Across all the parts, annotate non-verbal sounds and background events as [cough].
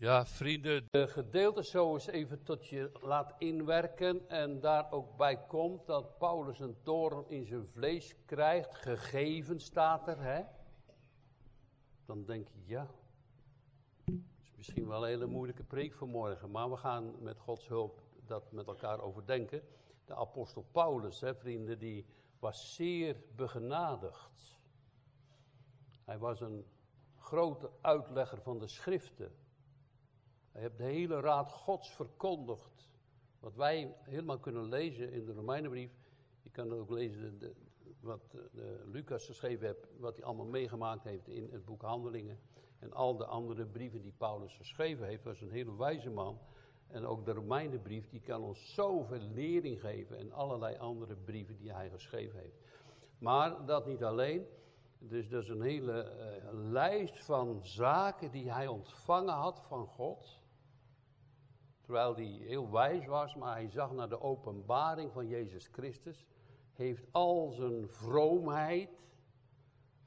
Ja, vrienden, de gedeelte zo eens even tot je laat inwerken en daar ook bij komt dat Paulus een toren in zijn vlees krijgt, gegeven staat er, hè? Dan denk je, ja, dat is misschien wel een hele moeilijke preek vanmorgen, maar we gaan met Gods hulp dat met elkaar overdenken. De apostel Paulus, hè, vrienden, die was zeer begenadigd. Hij was een grote uitlegger van de schriften. Hij heeft de hele raad Gods verkondigd. Wat wij helemaal kunnen lezen in de Romeinenbrief. Je kan ook lezen de, wat de, Lucas geschreven heeft, wat hij allemaal meegemaakt heeft in het boek Handelingen. En al de andere brieven die Paulus geschreven heeft, was een hele wijze man. En ook de Romeinenbrief, die kan ons zoveel lering geven. En allerlei andere brieven die hij geschreven heeft. Maar dat niet alleen. Dus dat is een hele uh, lijst van zaken die hij ontvangen had van God. Terwijl hij heel wijs was, maar hij zag naar de openbaring van Jezus Christus. Heeft al zijn vroomheid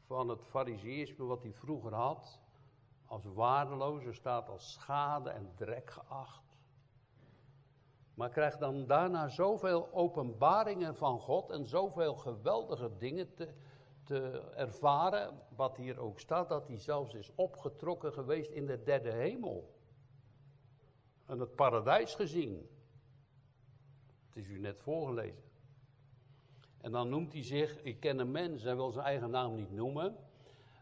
van het fariseïsme wat hij vroeger had, als waardeloos, er staat als schade en drek geacht. Maar krijgt dan daarna zoveel openbaringen van God en zoveel geweldige dingen te, te ervaren, wat hier ook staat, dat hij zelfs is opgetrokken geweest in de derde hemel. En het paradijs gezien. Het is u net voorgelezen. En dan noemt hij zich, ik ken een mens, hij wil zijn eigen naam niet noemen,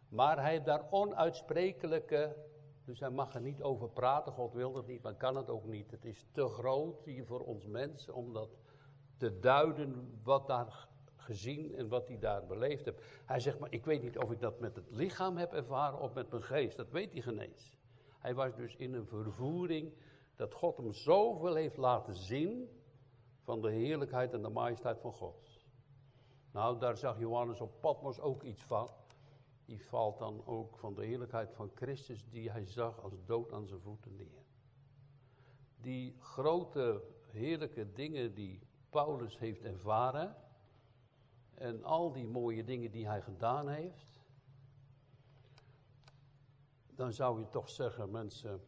maar hij heeft daar onuitsprekelijke, dus hij mag er niet over praten, God wil dat niet, maar kan het ook niet. Het is te groot hier voor ons mensen om dat te duiden wat daar gezien en wat hij daar beleefd heeft. Hij zegt, maar ik weet niet of ik dat met het lichaam heb ervaren of met mijn geest. Dat weet hij genees. Hij was dus in een vervoering dat God hem zoveel heeft laten zien van de heerlijkheid en de majesteit van God. Nou, daar zag Johannes op Patmos ook iets van. Die valt dan ook van de heerlijkheid van Christus die hij zag als dood aan zijn voeten neer. Die grote heerlijke dingen die Paulus heeft ervaren, en al die mooie dingen die hij gedaan heeft, dan zou je toch zeggen, mensen,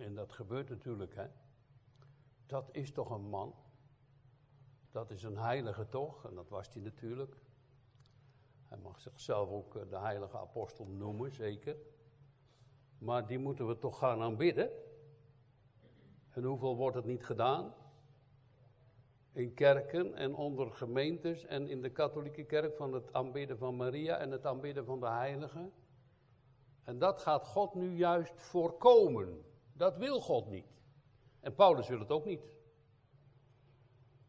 en dat gebeurt natuurlijk, hè, dat is toch een man, dat is een heilige toch, en dat was hij natuurlijk. Hij mag zichzelf ook eh, de heilige apostel noemen, zeker. Maar die moeten we toch gaan aanbidden. En hoeveel wordt het niet gedaan? in kerken en onder gemeentes en in de katholieke kerk van het aanbidden van Maria en het aanbidden van de heiligen. En dat gaat God nu juist voorkomen. Dat wil God niet. En Paulus wil het ook niet.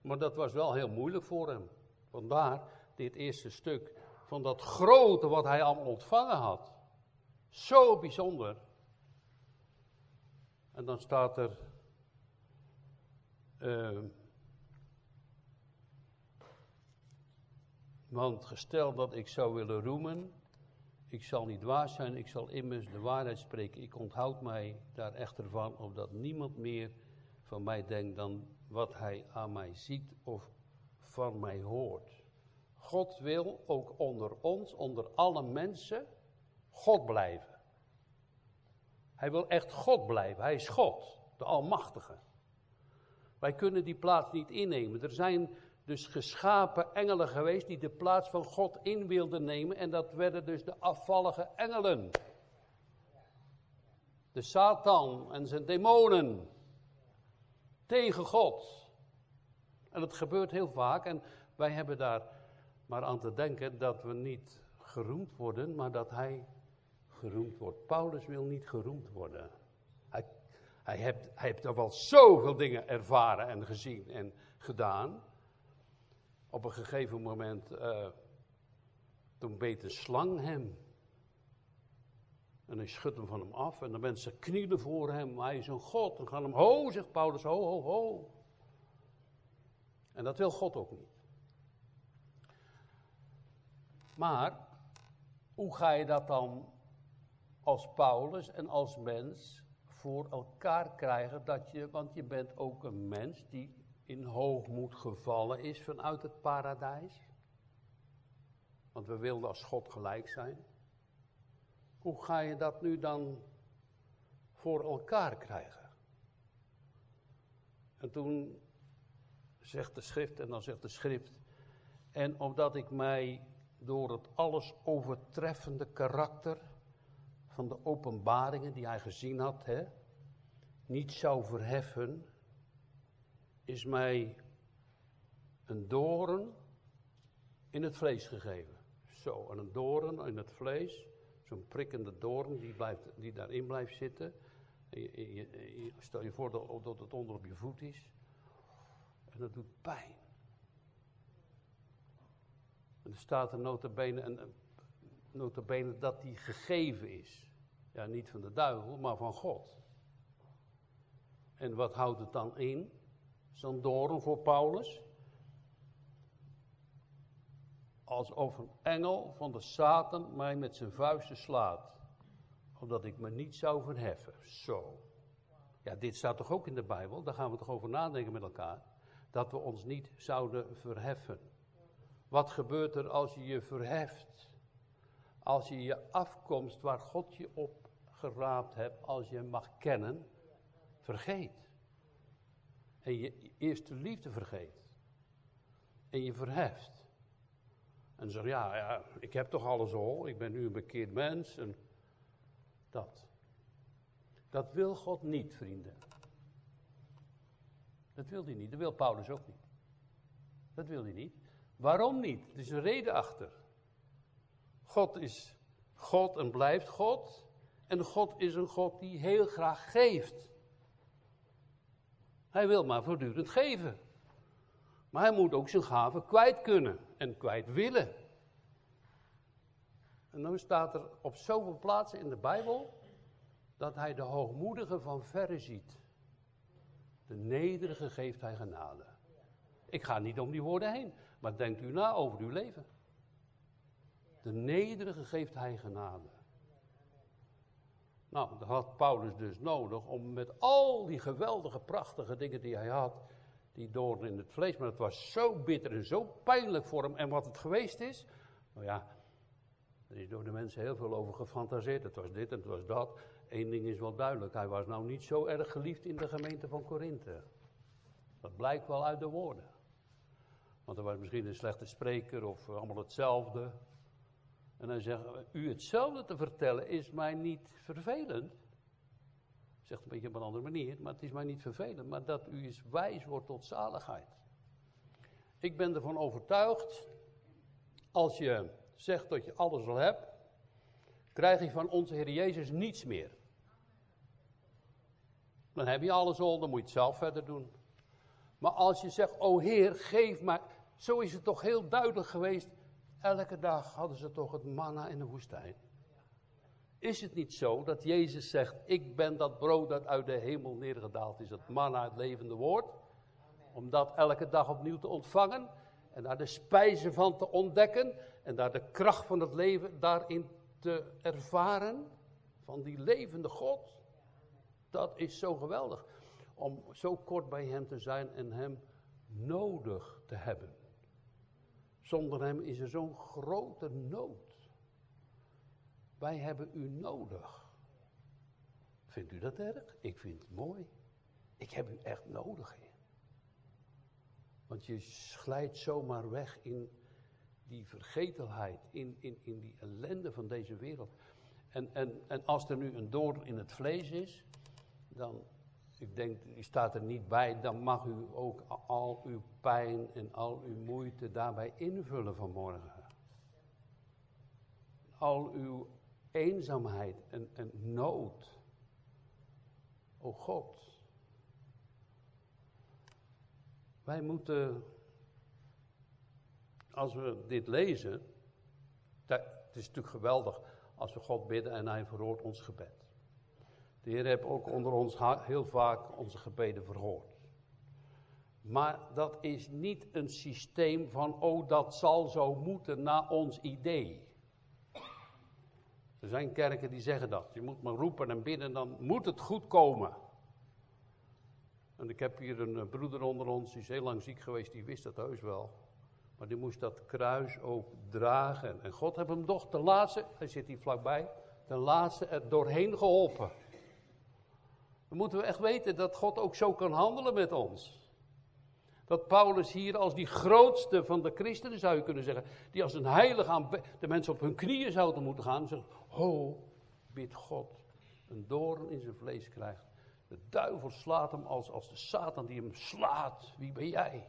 Maar dat was wel heel moeilijk voor hem. Vandaar dit eerste stuk van dat grote wat hij allemaal ontvangen had. Zo bijzonder. En dan staat er. Uh, Want gesteld dat ik zou willen roemen, ik zal niet waar zijn, ik zal immers de waarheid spreken. Ik onthoud mij daar echter van, opdat niemand meer van mij denkt dan wat hij aan mij ziet of van mij hoort. God wil ook onder ons, onder alle mensen, God blijven. Hij wil echt God blijven. Hij is God, de Almachtige. Wij kunnen die plaats niet innemen. Er zijn dus geschapen engelen geweest die de plaats van God in wilden nemen. En dat werden dus de afvallige engelen. De Satan en zijn demonen. Tegen God. En dat gebeurt heel vaak. En wij hebben daar maar aan te denken dat we niet geroemd worden, maar dat hij geroemd wordt. Paulus wil niet geroemd worden. Hij, hij, heeft, hij heeft er wel zoveel dingen ervaren en gezien en gedaan op een gegeven moment, uh, toen beet een slang hem. En hij schudt hem van hem af en de mensen knielen voor hem. Hij is een God. En gaan hem, ho, zegt Paulus, ho, ho, ho. En dat wil God ook niet. Maar, hoe ga je dat dan als Paulus en als mens voor elkaar krijgen? Dat je, want je bent ook een mens die in hoogmoed gevallen is vanuit het paradijs. Want we wilden als God gelijk zijn. Hoe ga je dat nu dan voor elkaar krijgen. En toen zegt de schrift, en dan zegt de schrift, en omdat ik mij door het alles overtreffende karakter van de openbaringen die hij gezien had, hè, niet zou verheffen, is mij een doorn in het vlees gegeven. Zo, en een doorn in het vlees, zo'n prikkende doorn die, blijft, die daarin blijft zitten. je, stel je voor dat, dat het onder op je voet is. En dat doet pijn. En er staat er notabene, en, notabene dat die gegeven is. Ja, niet van de duivel, maar van God. En wat houdt het dan in? Zo'n doorn voor Paulus? Alsof een engel van de Satan mij met zijn vuisten slaat. Omdat ik me niet zou verheffen. Zo. Ja, dit staat toch ook in de Bijbel? Daar gaan we toch over nadenken met elkaar. Dat we ons niet zouden verheffen. Wat gebeurt er als je je verheft? Als je je afkomst waar God je op geraapt hebt, als je hem mag kennen, vergeet. En je eerste liefde vergeet. En je verheft. En zegt, ja, ja, ik heb toch alles al, ik ben nu een bekeerd mens. En dat. Dat wil God niet, vrienden. Dat wil hij niet. Dat wil Paulus ook niet. Dat wil hij niet. Waarom niet? Er is een reden achter. God is God en blijft God. En God is een God die heel graag geeft. Hij wil maar voortdurend geven. Maar hij moet ook zijn gaven kwijt kunnen en kwijt willen. En dan staat er op zoveel plaatsen in de Bijbel dat hij de hoogmoedige van verre ziet. De nederige geeft hij genade. Ik ga niet om die woorden heen, maar denkt u na over uw leven. De nederige geeft hij genade. Nou, dat had Paulus dus nodig om met al die geweldige, prachtige dingen die hij had, die door in het vlees, maar het was zo bitter en zo pijnlijk voor hem. En wat het geweest is, nou ja, er is door de mensen heel veel over gefantaseerd. Het was dit en het was dat. Eén ding is wel duidelijk, hij was nou niet zo erg geliefd in de gemeente van Korinthe. Dat blijkt wel uit de woorden. Want hij was misschien een slechte spreker of allemaal hetzelfde. En hij zegt, u hetzelfde te vertellen is mij niet vervelend. Zegt een beetje op een andere manier, maar het is mij niet vervelend. Maar dat u eens wijs wordt tot zaligheid. Ik ben ervan overtuigd, als je zegt dat je alles al hebt, krijg je van onze Heer Jezus niets meer. Dan heb je alles al, dan moet je het zelf verder doen. Maar als je zegt, o Heer, geef mij, zo is het toch heel duidelijk geweest Elke dag hadden ze toch het manna in de woestijn. Is het niet zo dat Jezus zegt: Ik ben dat brood dat uit de hemel neergedaald is, het manna, het levende woord? Om dat elke dag opnieuw te ontvangen en daar de spijzen van te ontdekken en daar de kracht van het leven daarin te ervaren. Van die levende God. Dat is zo geweldig. Om zo kort bij Hem te zijn en Hem nodig te hebben. Zonder hem is er zo'n grote nood. Wij hebben u nodig. Vindt u dat erg? Ik vind het mooi. Ik heb u echt nodig. Want je glijdt zomaar weg in die vergetelheid, in, in, in die ellende van deze wereld. En, en, en als er nu een doorn in het vlees is, dan ik denk, die staat er niet bij, dan mag u ook al uw pijn en al uw moeite daarbij invullen vanmorgen. Al uw eenzaamheid en, en nood. O God. Wij moeten, als we dit lezen, het is natuurlijk geweldig als we God bidden en Hij verhoort ons gebed. De Heer heeft ook onder ons heel vaak onze gebeden verhoord. Maar dat is niet een systeem van, oh dat zal zo moeten naar ons idee. Er zijn kerken die zeggen dat. Je moet maar roepen en bidden, dan moet het goed komen. En ik heb hier een broeder onder ons, die is heel lang ziek geweest, die wist dat heus wel. Maar die moest dat kruis ook dragen. En God heeft hem toch de laatste, hij zit hier vlakbij, de laatste er doorheen geholpen. Dan moeten we echt weten dat God ook zo kan handelen met ons. Dat Paulus hier als die grootste van de christenen zou je kunnen zeggen, die als een heilige aan de mensen op hun knieën zouden moeten gaan zeggen, ho, bid God, een doorn in zijn vlees krijgt. De duivel slaat hem als, als de Satan die hem slaat. Wie ben jij?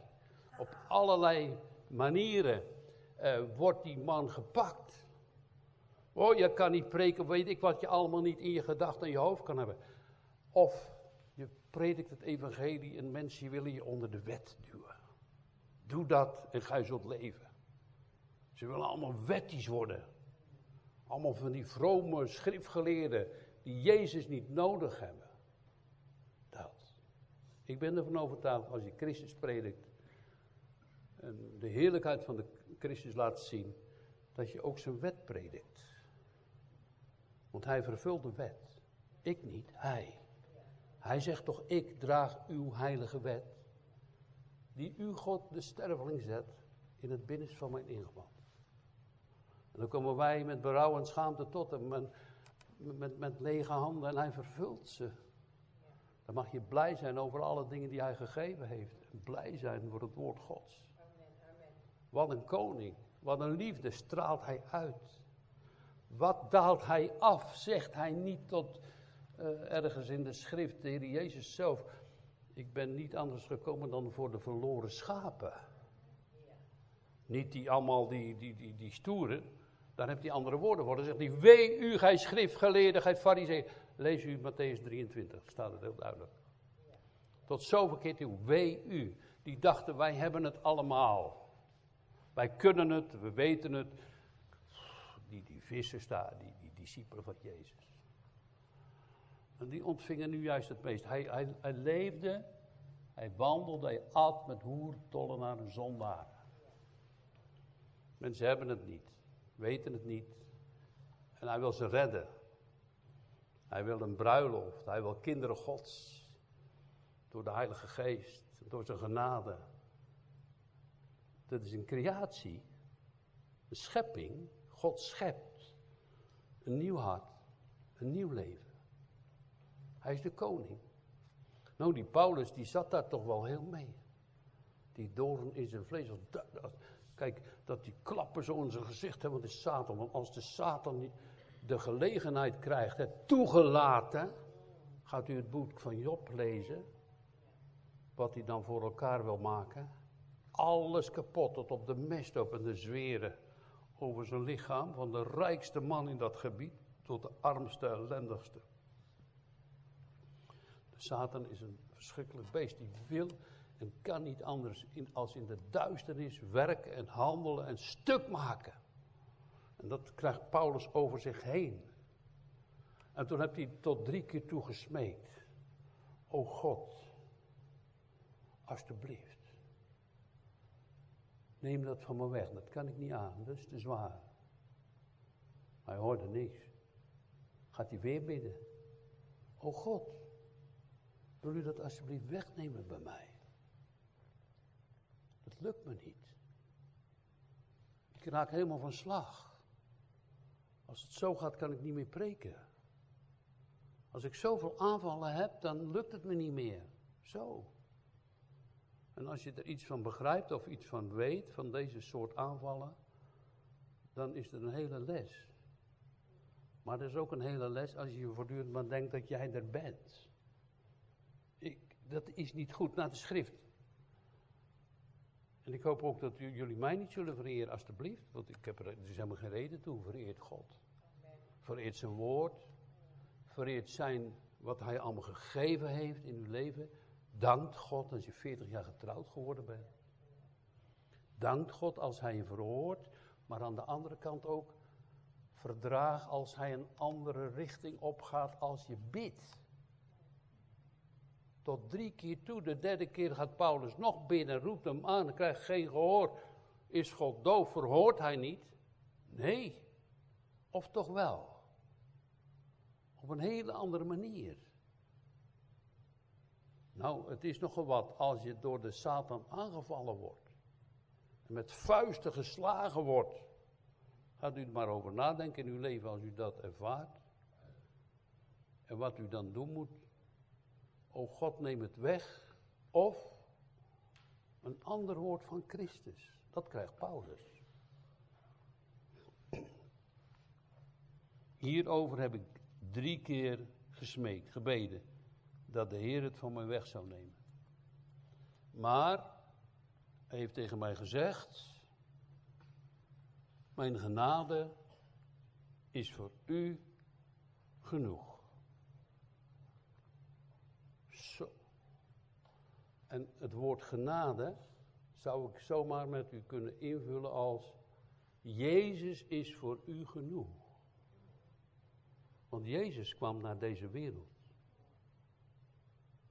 Op allerlei manieren uh, wordt die man gepakt. Oh, je kan niet preken, weet ik wat je allemaal niet in je gedachten en je hoofd kan hebben. Of je predikt het evangelie en mensen willen je onder de wet duwen. Doe dat en ga je zult leven. Ze willen allemaal wettisch worden. Allemaal van die vrome schriftgeleerden die Jezus niet nodig hebben. Dat. Ik ben ervan overtuigd, als je Christus predikt en de heerlijkheid van de Christus laat zien, dat je ook zijn wet predikt. Want hij vervult de wet. Ik niet, hij. Hij zegt toch, ik draag uw heilige wet, die u God de sterveling zet in het binnenste van mijn ingewand. En dan komen wij met berouw en schaamte tot hem, met, met, met lege handen en hij vervult ze. Dan mag je blij zijn over alle dingen die hij gegeven heeft. En blij zijn voor het woord Gods. Wat een koning, wat een liefde straalt hij uit. Wat daalt hij af, zegt hij niet tot uh, ergens in de schrift, de Heer Jezus zelf. Ik ben niet anders gekomen dan voor de verloren schapen. Niet die allemaal die, die, die, die stoeren. Daar heb hij andere woorden voor. Dan zegt hij, wee u, gij schriftgeleerde, gij fariseer. Lees u Matthäus 23, staat het heel duidelijk. Tot zoveel keer toe, wee u. Die dachten, wij hebben het allemaal. Wij kunnen het, we weten het. Die, die vissers daar, die, die discipelen van Jezus. En die ontvingen nu juist het meest. Hij, hij, hij leefde, hij wandelde, hij at met hoer, tollenaar en zondaren. Mensen hebben het niet, weten het niet. En hij wil ze redden. Hij wil een bruiloft, hij wil kinderen gods. Door de Heilige Geest, door zijn genade. Dat is een creatie, een schepping. God schept een nieuw hart, een nieuw leven. Hij is de koning. Nou, die Paulus, die zat daar toch wel heel mee. Die doorn in zijn vlees. Kijk, dat die klappen zo in zijn gezicht hebben, is Satan. Want als de Satan de gelegenheid krijgt, het toegelaten, gaat u het boek van Job lezen, wat hij dan voor elkaar wil maken. Alles kapot, tot op de mest op en de zweren over zijn lichaam, van de rijkste man in dat gebied tot de armste, ellendigste. Satan is een verschrikkelijk beest. Die wil en kan niet anders als in de duisternis werken en handelen en stuk maken. En dat krijgt Paulus over zich heen. En toen heeft hij tot drie keer toe gesmeekt. O God, alstublieft. Neem dat van me weg, dat kan ik niet aan, dat is te zwaar. Hij hoorde niks. Gaat hij weer bidden. O God, wil u dat alsjeblieft wegnemen bij mij? Dat lukt me niet. Ik raak helemaal van slag. Als het zo gaat, kan ik niet meer preken. Als ik zoveel aanvallen heb, dan lukt het me niet meer. Zo. En als je er iets van begrijpt of iets van weet, van deze soort aanvallen, dan is het een hele les. Maar er is ook een hele les als je voortdurend maar denkt dat jij er bent dat is niet goed naar de schrift. En ik hoop ook dat jullie mij niet zullen vereren, alstublieft. Want ik heb er, is helemaal geen reden toe. Vereert God. Vereert zijn woord. Vereert zijn, wat hij allemaal gegeven heeft in uw leven. Dankt God als je 40 jaar getrouwd geworden bent. Dankt God als hij je verhoort. Maar aan de andere kant ook verdraag als hij een andere richting opgaat als je bidt tot drie keer toe. De derde keer gaat Paulus nog binnen, roept hem aan, krijgt geen gehoor. Is God doof, verhoort hij niet? Nee. Of toch wel? Op een hele andere manier. Nou, het is nogal wat als je door de Satan aangevallen wordt. En met vuisten geslagen wordt. Gaat u er maar over nadenken in uw leven als u dat ervaart. En wat u dan doen moet. O God, neem het weg. Of een ander woord van Christus. Dat krijgt Paulus. Hierover heb ik drie keer gesmeekt, gebeden, dat de Heer het van mij weg zou nemen. Maar hij heeft tegen mij gezegd, mijn genade is voor u genoeg. Zo. En het woord genade zou ik zomaar met u kunnen invullen als Jezus is voor u genoeg. Want Jezus kwam naar deze wereld.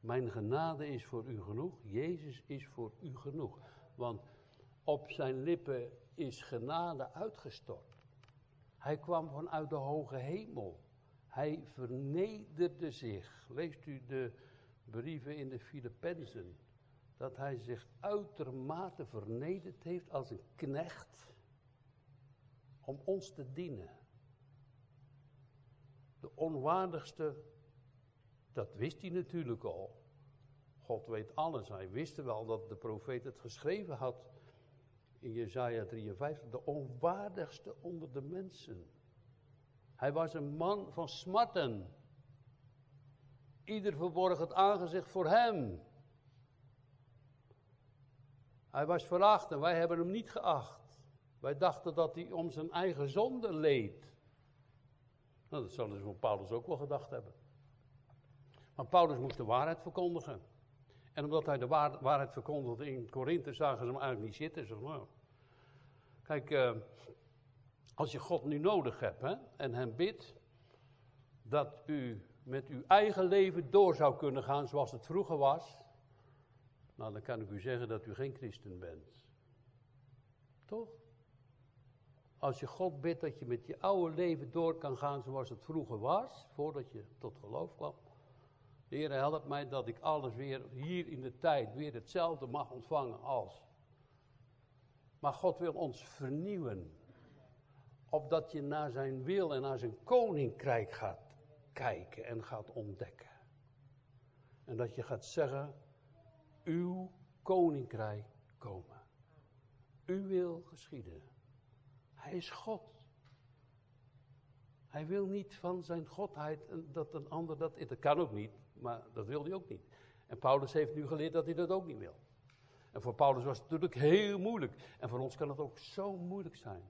Mijn genade is voor u genoeg. Jezus is voor u genoeg. Want op zijn lippen is genade uitgestort. Hij kwam vanuit de hoge hemel. Hij vernederde zich. Leest u de brieven in de Filippenzen. Dat hij zich uitermate vernederd heeft als een knecht. Om ons te dienen. De onwaardigste, dat wist hij natuurlijk al. God weet alles. Hij wist wel dat de profeet het geschreven had in Jezaja 53. De onwaardigste onder de mensen. Hij was een man van smarten. Ieder verborg het aangezicht voor hem. Hij was veracht en wij hebben hem niet geacht. Wij dachten dat hij om zijn eigen zonde leed. Nou, dat zullen ze van Paulus ook wel gedacht hebben. Maar Paulus moest de waarheid verkondigen. En omdat hij de waarheid verkondigde in Korinthe, zagen ze hem eigenlijk niet zitten. Zeg. Kijk, uh, als je God nu nodig hebt hè, en hem bidt dat u met uw eigen leven door zou kunnen gaan zoals het vroeger was, nou dan kan ik u zeggen dat u geen christen bent. Toch? Als je God bidt dat je met je oude leven door kan gaan zoals het vroeger was, voordat je tot geloof kwam. Heer, help mij dat ik alles weer hier in de tijd weer hetzelfde mag ontvangen als. Maar God wil ons vernieuwen. Opdat je naar zijn wil en naar zijn koninkrijk gaat kijken en gaat ontdekken. En dat je gaat zeggen, uw koninkrijk komen. U wil geschieden. Hij is God. Hij wil niet van zijn godheid dat een ander dat. Dat kan ook niet, maar dat wil hij ook niet. En Paulus heeft nu geleerd dat hij dat ook niet wil. En voor Paulus was het natuurlijk heel moeilijk. En voor ons kan het ook zo moeilijk zijn.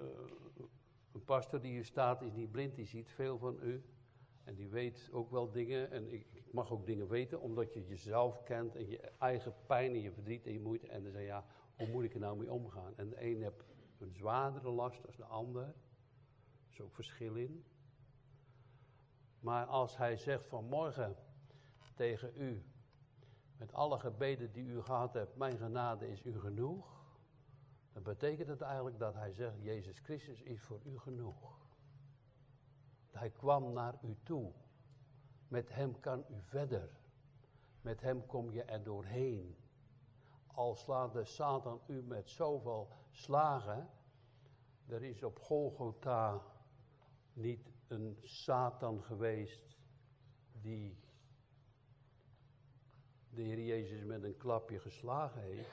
Uh, een pastor die hier staat is niet blind, die ziet veel van u. En die weet ook wel dingen. En ik, ik, mag ook dingen weten, omdat je jezelf kent en je eigen pijn en je verdriet en je moeite. En dan zeg je, ja, hoe moet ik er nou mee omgaan? En de een heeft een zwaardere last dan de ander. Er is ook verschil in. Maar als hij zegt vanmorgen tegen u, met alle gebeden die u gehad hebt, mijn genade is u genoeg. Dan betekent het eigenlijk dat hij zegt, Jezus Christus is voor u genoeg. Hij kwam naar u toe. Met hem kan u verder. Met hem kom je er doorheen. Al slaat de Satan u met zoveel slagen. Er is op Golgotha niet een Satan geweest die de Heer Jezus met een klapje geslagen heeft.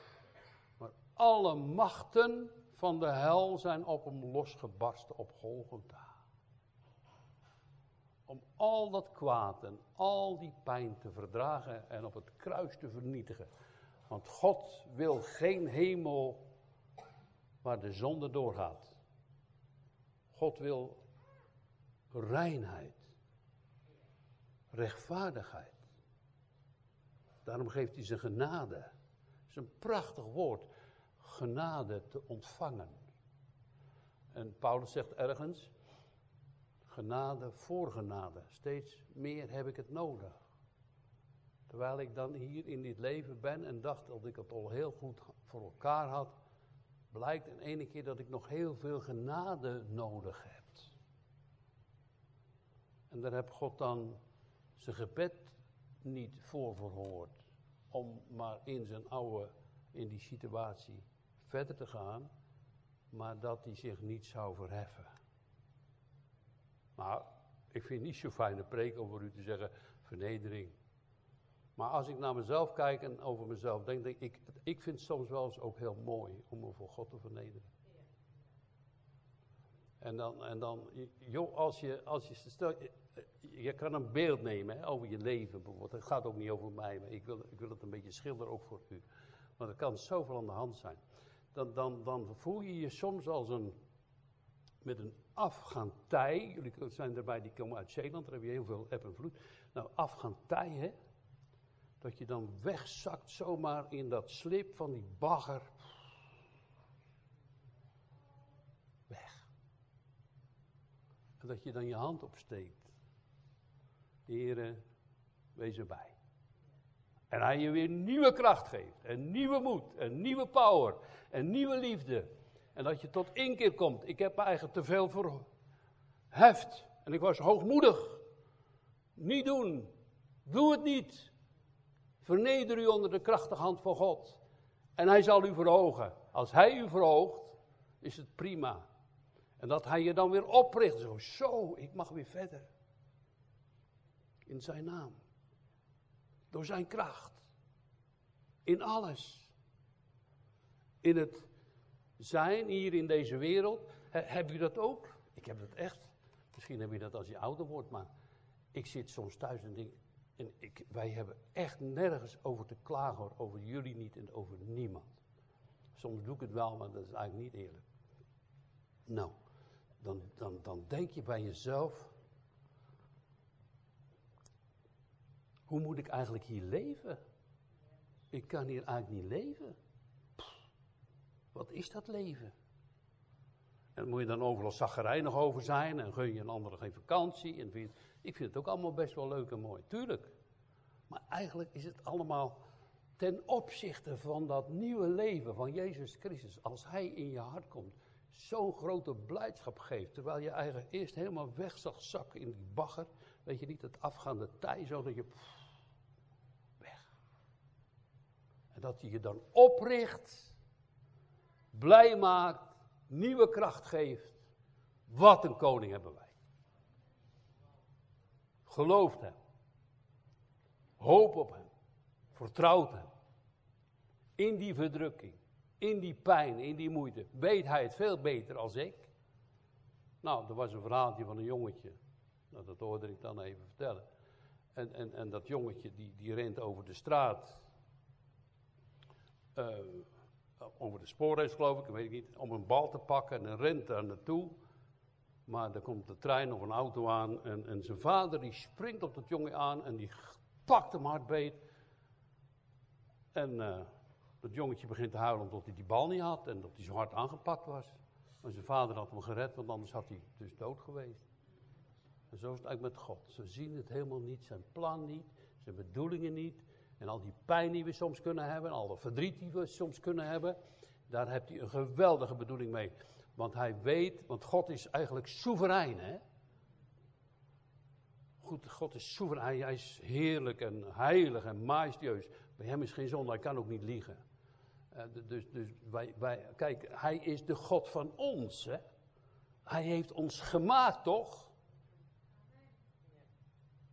Maar alle machten van de hel zijn op hem losgebarsten op Golgotha. Om al dat kwaad en al die pijn te verdragen en op het kruis te vernietigen. Want God wil geen hemel waar de zonde doorgaat. God wil reinheid, rechtvaardigheid. Daarom geeft hij zijn genade. Het is een prachtig woord, genade te ontvangen. En Paulus zegt ergens, genade voor genade. Steeds meer heb ik het nodig. Terwijl ik dan hier in dit leven ben en dacht dat ik het al heel goed voor elkaar had, blijkt in ene keer dat ik nog heel veel genade nodig heb. En daar heb God dan zijn gebed niet voor verhoord. Om maar in zijn oude, in die situatie verder te gaan. Maar dat hij zich niet zou verheffen. Maar Ik vind het niet zo fijne preek om voor u te zeggen vernedering. Maar als ik naar mezelf kijk en over mezelf denk, denk ik, ik vind het soms wel eens ook heel mooi om me voor God te vernederen. En dan, en dan joh, als je, als je, je kan een beeld nemen over je leven bijvoorbeeld. Het gaat ook niet over mij, maar ik wil, ik wil het een beetje schilderen ook voor u. Want er kan zoveel aan de hand zijn. Dan, dan, dan voel je je soms als een, met een afgaantij. Jullie zijn erbij, die komen uit Zeeland, daar heb je heel veel eb en vloed. Nou, afgaantij, hè. Dat je dan wegzakt zomaar in dat slip van die bagger. Weg. En dat je dan je hand opsteekt. Heren, wees erbij. En hij je weer nieuwe kracht geeft. En nieuwe moed. En nieuwe power. En nieuwe liefde. En dat je tot inkeer komt. Ik heb me eigenlijk te veel verheft. En ik was hoogmoedig. Niet doen. Doe het niet. Verneder u onder de krachtige hand van God. En hij zal u verhogen. Als hij u verhoogt, is het prima. En dat hij je dan weer opricht. Zo, zo, ik mag weer verder. In zijn naam. Door zijn kracht. In alles. In het zijn hier in deze wereld. heb je dat ook? Ik heb dat echt. Misschien heb je dat als je ouder wordt, maar ik zit soms thuis en denk. En ik, wij hebben echt nergens over te klagen, over jullie niet en over niemand. Soms doe ik het wel, maar dat is eigenlijk niet eerlijk. Nou, dan, dan, dan denk je bij jezelf. Hoe moet ik eigenlijk hier leven? Ik kan hier eigenlijk niet leven. Wat is dat leven? En moet je dan overal zaggerijnig over zijn en gun je een ander geen vakantie. Ik vind het ook allemaal best wel leuk en mooi, tuurlijk. Maar eigenlijk is het allemaal ten opzichte van dat nieuwe leven van Jezus Christus. Als Hij in je hart komt, zo'n grote blijdschap geeft. Terwijl je eigenlijk eerst helemaal weg zag zakken in die bagger. Weet je niet, het afgaande tij, zo dat je En dat hij je dan opricht, blij maakt, nieuwe kracht geeft. Wat een koning hebben wij. Gelooft hem. Hoop op hem. Vertrouwt hem. In die verdrukking, in die pijn, in die moeite, weet hij het veel beter als ik. Nou, er was een verhaaltje van een jongetje. Nou, dat hoorde ik dan even vertellen. En, en, en dat jongetje die, die rent over de straat uh, over de spoorreis geloof ik, weet ik niet, om een bal te pakken en rent daar naartoe. Maar dan komt de trein of een auto aan en, en zijn vader die springt op dat jongen aan en die pakt hem hard beet. En uh, dat jongetje begint te huilen omdat hij die bal niet had en dat hij zo hard aangepakt was. Maar zijn vader had hem gered, want anders had hij dus dood geweest. En zo is het eigenlijk met God. Ze zien het helemaal niet, zijn plan niet, zijn bedoelingen niet. En al die pijn die we soms kunnen hebben, al de verdriet die we soms kunnen hebben, daar heeft hij een geweldige bedoeling mee. Want hij weet, want God is eigenlijk soeverein, hè? Goed, God is soeverein, hij is heerlijk en heilig en majestueus. Bij hem is geen zonde, hij kan ook niet liegen. Uh, dus dus wij, wij, kijk, hij is de God van ons, hè? Hij heeft ons gemaakt, toch?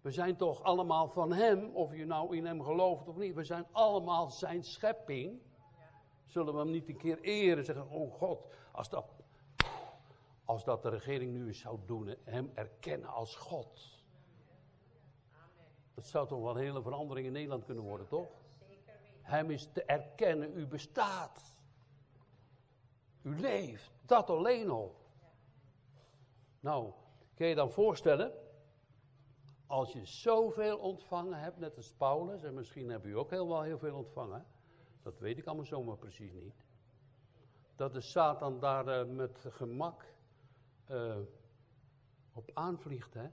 We zijn toch allemaal van Hem, of je nou in Hem gelooft of niet. We zijn allemaal Zijn schepping. Zullen we Hem niet een keer eren, zeggen, oh God, als dat, als dat de regering nu eens zou doen, Hem erkennen als God. Dat zou toch wel een hele verandering in Nederland kunnen worden, toch? Hem is te erkennen, u bestaat. U leeft, dat alleen al. Nou, kun je dan voorstellen als je zoveel ontvangen hebt, net als Paulus, en misschien heb u ook heel wel heel veel ontvangen, dat weet ik allemaal zomaar precies niet. Dat de Satan daar uh, met gemak uh, op aanvliegt. Hè? We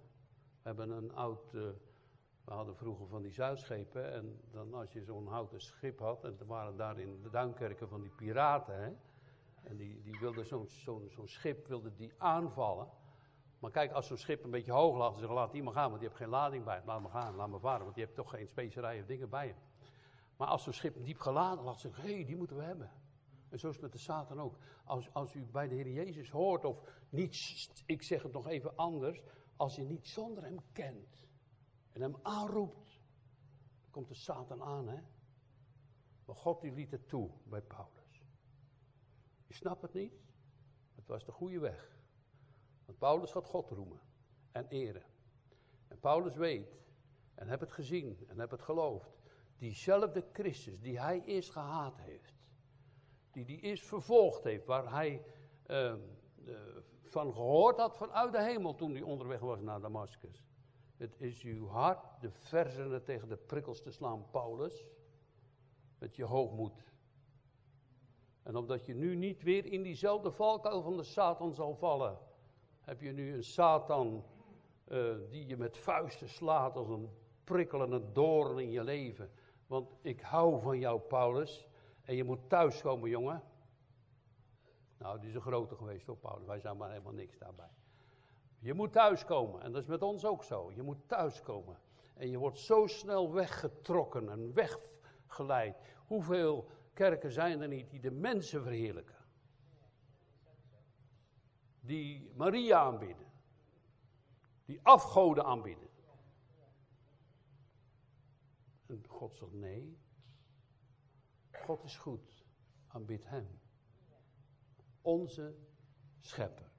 hebben een oud, uh, we hadden vroeger van die zuidschepen, en dan als je zo'n houten schip had, en er waren daar in de Duinkerken van die piraten, hè? en die, die wilden zo'n zo'n zo'n schip wilde die aanvallen. Maar kijk, als zo'n schip een beetje hoog lag, dan laat die maar gaan, want die heeft geen lading bij. Laat maar gaan, laat maar varen, want die heeft toch geen specerijen of dingen bij hem. Maar als zo'n schip diep geladen lag, zeggen hé, hey, die moeten we hebben. En zo is het met de Satan ook. Als, als u bij de Heer Jezus hoort, of niet, ik zeg het nog even anders. als je niet zonder hem kent en hem aanroept, dan komt de Satan aan, hè? Maar God die liet het toe bij Paulus. Je snapt het niet? Het was de goede weg. Want Paulus gaat God roemen en eren. En Paulus weet, en heb het gezien en heb het geloofd, diezelfde Christus die hij eerst gehaat heeft, die die eerst vervolgd heeft, waar hij uh, van gehoord had vanuit de hemel toen hij onderweg was naar Damascus. Het is uw hart de verzenen tegen de prikkels te slaan, Paulus, met je hoogmoed. En omdat je nu niet weer in diezelfde valkuil van de Satan zal vallen, heb je nu een Satan uh, die je met vuisten slaat als een prikkelende doorn in je leven. Want ik hou van jou, Paulus. En je moet thuiskomen, jongen. Nou, die is een grote geweest hoor, Paulus. Wij zijn maar helemaal niks daarbij. Je moet thuiskomen. En dat is met ons ook zo. Je moet thuiskomen. En je wordt zo snel weggetrokken en weggeleid. Hoeveel kerken zijn er niet die de mensen verheerlijken? Die Maria aanbidden. Die afgoden aanbidden. En God zegt nee. God is goed. Aanbid hem. Onze schepper.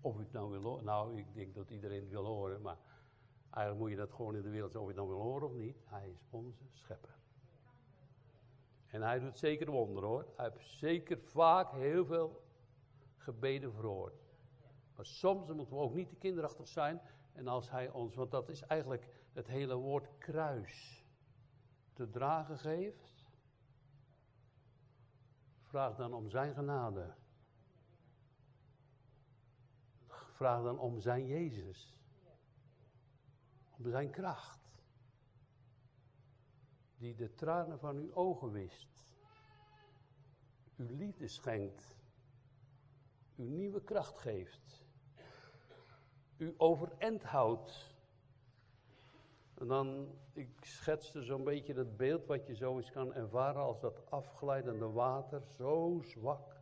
Of u het nou wil horen. Nou, ik denk dat iedereen het wil horen. Maar eigenlijk moet je dat gewoon in de wereld. Of je het nou wil horen of niet. Hij is onze schepper. En hij doet zeker wonderen hoor. Hij heeft zeker vaak heel veel gebeden verhoord. Maar soms moeten we ook niet te kinderachtig zijn. En als hij ons, want dat is eigenlijk het hele woord kruis, te dragen geeft. Vraag dan om zijn genade. Vraag dan om zijn Jezus. Om zijn kracht. Die de tranen van uw ogen wist. Uw liefde schenkt. U nieuwe kracht geeft. U overend houdt. En dan, ik schetste zo'n beetje het beeld wat je zo eens kan ervaren als dat afglijdende water, zo zwak,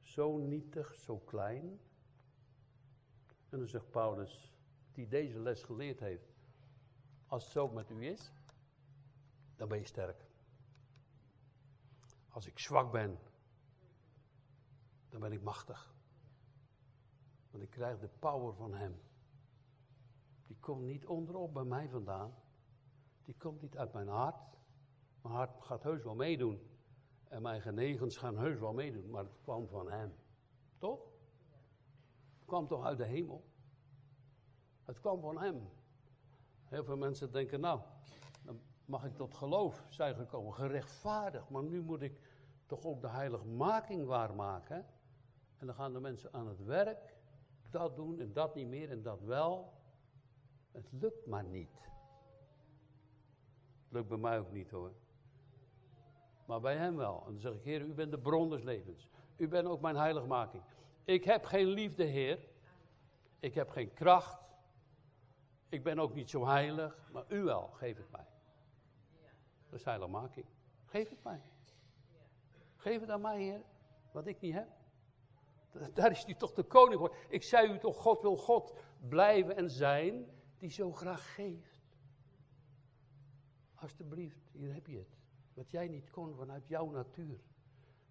zo nietig, zo klein. En dan zegt Paulus, die deze les geleerd heeft, als het zo met u is, dan ben je sterk. Als ik zwak ben, dan ben ik machtig. Want ik krijg de power van Hem. Die komt niet onderop bij mij vandaan. Die komt niet uit mijn hart. Mijn hart gaat heus wel meedoen. En mijn genegens gaan heus wel meedoen. Maar het kwam van Hem. Toch? Het kwam toch uit de hemel? Het kwam van Hem. Heel veel mensen denken, nou, dan mag ik tot geloof zijn gekomen, gerechtvaardigd. Maar nu moet ik toch ook de heiligmaking waarmaken. En dan gaan de mensen aan het werk, dat doen en dat niet meer en dat wel. Het lukt maar niet. Het lukt bij mij ook niet hoor. Maar bij hem wel. En dan zeg ik, Heer, u bent de bron des levens. U bent ook mijn heiligmaking. Ik heb geen liefde, Heer. Ik heb geen kracht. Ik ben ook niet zo heilig. Maar u wel, geef het mij. Dat is heiligmaking. Geef het mij. Geef het aan mij, Heer. Wat ik niet heb. Daar is hij toch de koning voor. Ik zei u toch, God wil God blijven en zijn die zo graag geeft. Alsjeblieft, hier heb je het. Wat jij niet kon vanuit jouw natuur.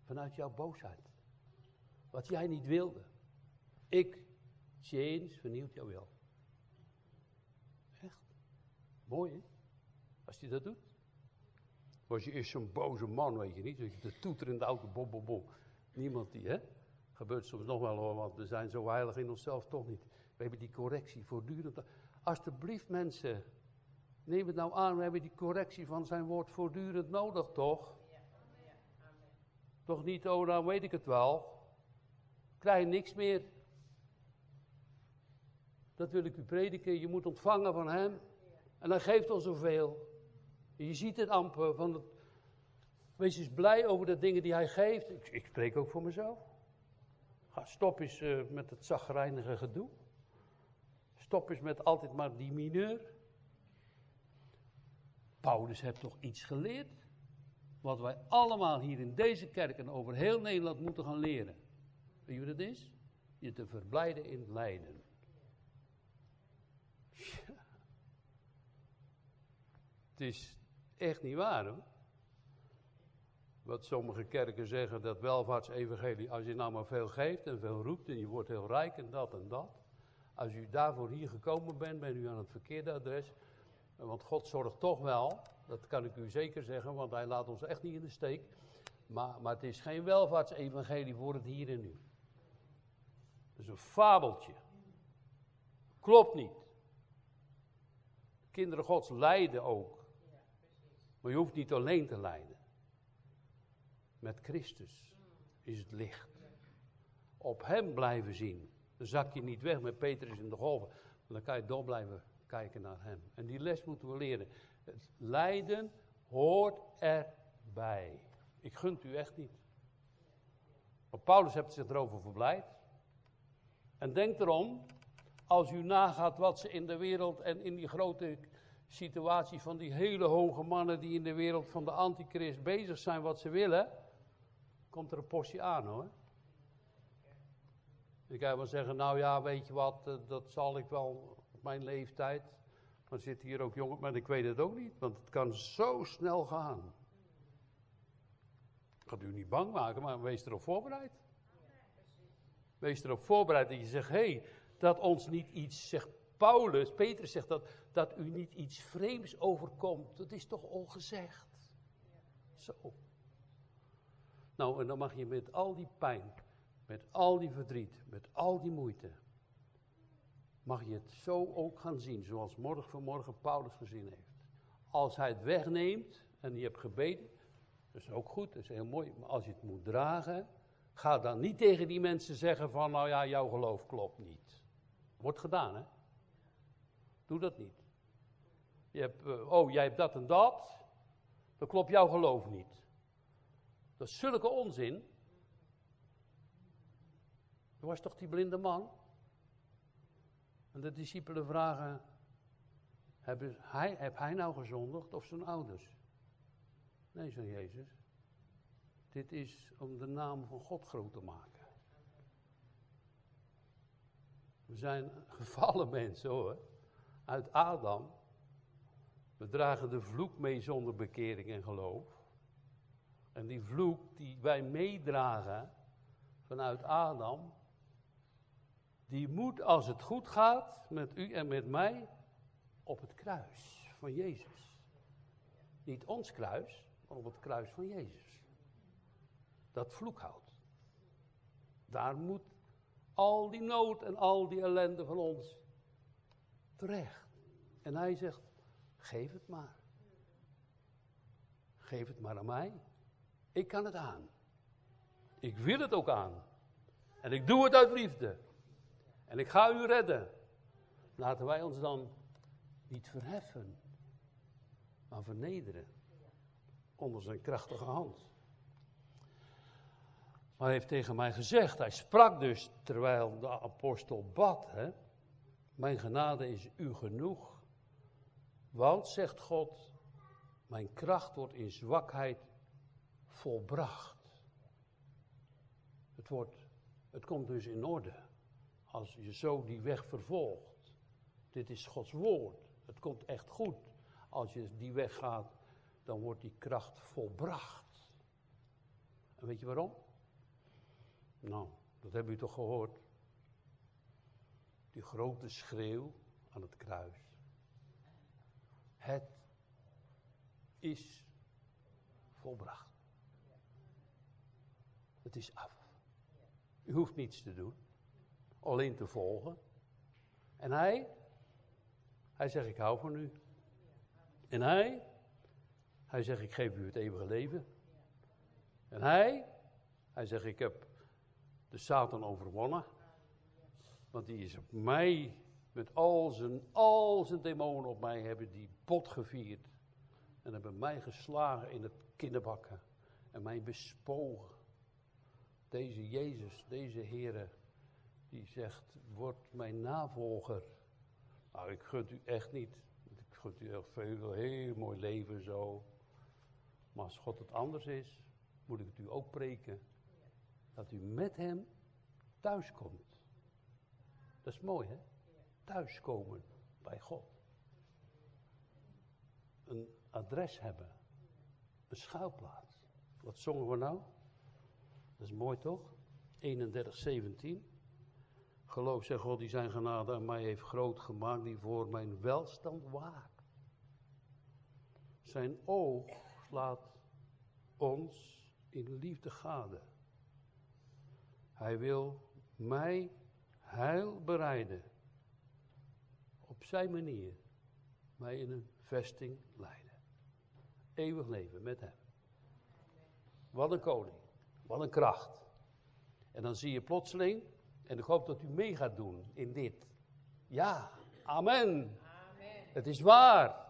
Vanuit jouw boosheid. Wat jij niet wilde. Ik, James, vernieuwt jouw wil. Echt. Mooi, hè? Als hij dat doet. Was je eerst zo'n boze man, weet je niet. De toeter in de auto, bom, bom, bom. Niemand die, hè? Gebeurt soms nog wel hoor, want we zijn zo heilig in onszelf toch niet. We hebben die correctie voortdurend. Alsjeblieft mensen, neem het nou aan, we hebben die correctie van zijn woord voortdurend nodig, toch? Toch niet, oh nou weet ik het wel. Krijg je niks meer. Dat wil ik u prediken, je moet ontvangen van hem. En hij geeft ons zoveel. Je ziet het amper van het, Wees eens blij over de dingen die hij geeft. Ik, ik spreek ook voor mezelf. Stop eens uh, met het zagrijnige gedoe. Stop eens met altijd maar die mineur. Paulus heeft toch iets geleerd? Wat wij allemaal hier in deze kerk en over heel Nederland moeten gaan leren. Weet je wat het is? Je te verblijden in het lijden. Het is echt niet waar hoor. Wat sommige kerken zeggen, dat welvaartsevangelie, als je nou maar veel geeft en veel roept en je wordt heel rijk en dat en dat. Als u daarvoor hier gekomen bent, bent u aan het verkeerde adres. Want God zorgt toch wel, dat kan ik u zeker zeggen, want hij laat ons echt niet in de steek. Maar, maar het is geen welvaartsevangelie voor het hier en nu. Het is een fabeltje. Klopt niet. Kinderen Gods lijden ook. Maar je hoeft niet alleen te lijden. Met Christus is het licht. Op Hem blijven zien. Dan zak je niet weg met Petrus in de golven. Dan kan je door blijven kijken naar Hem. En die les moeten we leren. Het lijden hoort erbij. Ik gun het u echt niet. Maar Paulus heeft zich erover verblijd. En denk erom, als u nagaat wat ze in de wereld en in die grote situatie van die hele hoge mannen die in de wereld van de antichrist bezig zijn wat ze willen, komt er een portie aan hoor. Ik kan wel zeggen, nou ja, weet je wat, eh, dat zal ik wel op mijn leeftijd. Maar zitten hier ook jongen, maar ik weet het ook niet, want het kan zo snel gaan. Ik ga u niet bang maken, maar wees erop voorbereid. Wees erop voorbereid dat je zegt, hé, hey, dat ons niet iets, zegt Paulus, Petrus zegt dat, dat u niet iets vreemds overkomt. Dat is toch ongezegd. Zo. Nou, en dan mag je met al die pijn, met al die verdriet, met al die moeite, mag je het zo ook gaan zien, zoals morgen vanmorgen Paulus gezien heeft. Als hij het wegneemt en je hebt gebeden, dat is ook goed, dat is heel mooi, maar als je het moet dragen, ga dan niet tegen die mensen zeggen van, nou ja, jouw geloof klopt niet. Wordt gedaan, hè? Doe dat niet. Je hebt, uh, oh, jij hebt dat en dat, dan klopt jouw geloof niet. Dat is zulke onzin. Er was toch die blinde man? En de discipelen vragen, heb hij, heb hij nou gezondigd of zijn ouders? Nee, zei Jezus. Dit is om de naam van God groot te maken. We zijn [laughs] gevallen mensen hoor. Uit Adam. We dragen de vloek mee zonder bekering en geloof. En die vloek die wij meedragen vanuit Adam, die moet als het goed gaat met u en met mij op het kruis van Jezus. Niet ons kruis, maar op het kruis van Jezus. Dat vloek houdt. Daar moet al die nood en al die ellende van ons terecht. En hij zegt, geef het maar. Geef het maar aan mij. Ik kan het aan. Ik wil het ook aan. En ik doe het uit liefde. En ik ga u redden. Laten wij ons dan niet verheffen, maar vernederen onder zijn krachtige hand. Maar hij heeft tegen mij gezegd, hij sprak dus terwijl de apostel bad, hè, mijn genade is u genoeg. Want, zegt God, mijn kracht wordt in zwakheid volbracht. Het, wordt, het komt dus in orde. Als je zo die weg vervolgt. Dit is Gods woord. Het komt echt goed. Als je die weg gaat, dan wordt die kracht volbracht. En weet je waarom? Nou, dat hebben u toch gehoord. Die grote schreeuw aan het kruis. Het is volbracht. Het is af. U hoeft niets te doen. Alleen te volgen. En hij, hij zegt ik hou van u. En hij, hij zegt ik geef u het eeuwige leven. En hij, hij zegt ik heb de Satan overwonnen. Want die is op mij, met al zijn, al zijn demonen op mij, hebben die bot gevierd. En hebben mij geslagen in het kinderbakken. En mij bespogen. Deze Jezus, deze Heere, die zegt, word mijn navolger. Nou, ik gun u echt niet. Ik gun u echt veel, heel mooi leven zo. Maar als God het anders is, moet ik het u ook preken. Dat u met hem thuiskomt. Dat is mooi, hè? Thuiskomen. bij God. Een adres hebben. Een schuilplaats. Wat zongen we nou? Dat is mooi toch? 31, 17. Geloof, zegt God, die zijn genade aan mij heeft groot gemaakt, die voor mijn welstand waakt. Zijn oog slaat ons in liefde gade. Hij wil mij heil bereiden. Op zijn manier. Mij in een vesting leiden. Eeuwig leven met hem. Wat een koning. Wat een kracht. En dan zie je plotseling, en ik hoop dat u mee gaat doen in dit. Ja, amen. amen. Het is waar.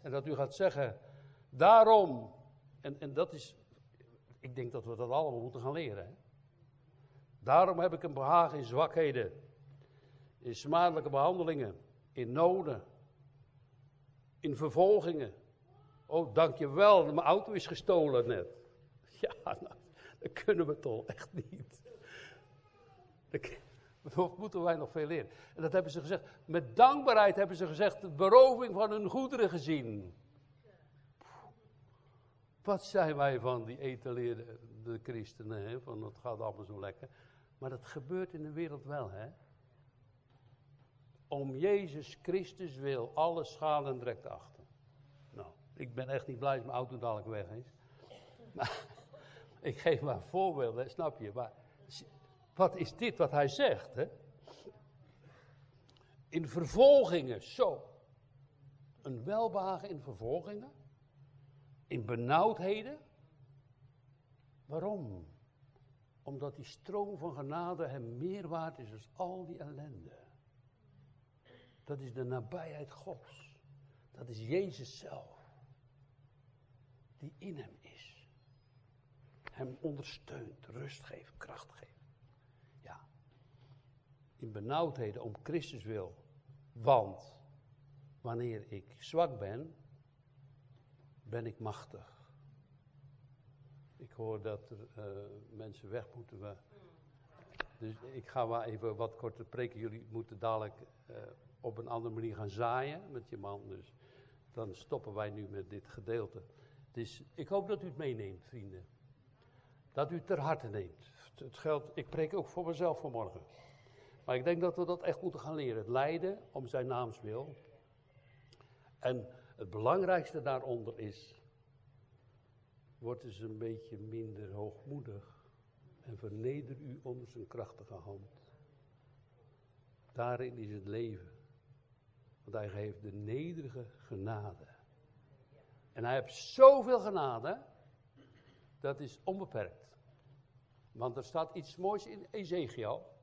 En dat u gaat zeggen, daarom. En, en dat is, ik denk dat we dat allemaal moeten gaan leren. Hè? Daarom heb ik een behagen in zwakheden, in smadelijke behandelingen, in noden, in vervolgingen. Oh, dankjewel, mijn auto is gestolen net. [laughs] Ja, nou, dat kunnen we toch echt niet. Dat moeten wij nog veel leren. En dat hebben ze gezegd. Met dankbaarheid hebben ze gezegd, de beroving van hun goederen gezien. Wat zijn wij van die etaleerde de christenen, hè? van het gaat allemaal zo lekker. Maar dat gebeurt in de wereld wel, hè. Om Jezus Christus wil, alle schade direct achter. Nou, ik ben echt niet blij dat mijn auto dadelijk weg is. Maar ik geef maar voorbeelden, snap je. Maar wat is dit wat hij zegt, hè? In vervolgingen, zo. Een welbehagen in vervolgingen. In benauwdheden. Waarom? Omdat die stroom van genade hem meer waard is dan al die ellende. Dat is de nabijheid Gods. Dat is Jezus zelf. Die in hem. Hem ondersteunt, rust geeft, kracht geeft. Ja. In benauwdheden om Christus wil. Want wanneer ik zwak ben, ben ik machtig. Ik hoor dat er uh, mensen weg moeten. Uh, dus ik ga maar even wat korter preken. Jullie moeten dadelijk uh, op een andere manier gaan zaaien met je man. Dus dan stoppen wij nu met dit gedeelte. Dus ik hoop dat u het meeneemt, vrienden. Dat u ter harte neemt. Het geldt, ik preek ook voor mezelf vanmorgen. Maar ik denk dat we dat echt moeten gaan leren. Het lijden om zijn naams wil. En het belangrijkste daaronder is Word eens een beetje minder hoogmoedig en verneder u onder zijn krachtige hand. Daarin is het leven. Want hij geeft de nederige genade. En hij heeft zoveel genade, dat is onbeperkt. Want er staat iets moois in Ezekiel.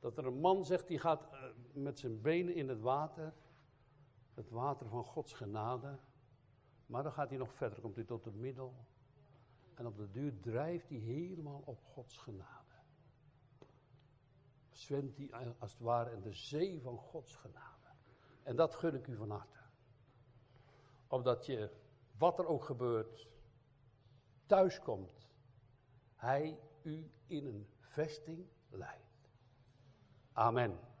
Dat er een man zegt, die gaat eh, met zijn benen in het water. Het water van Gods genade. Maar dan gaat hij nog verder, komt hij tot het middel en op de duur drijft hij helemaal op Gods genade. Zwemt hij als het ware in de zee van Gods genade. En dat gun ik u van harte. Opdat je, wat er ook gebeurt, thuiskomt. Hij u in een vesting leidt. Amen.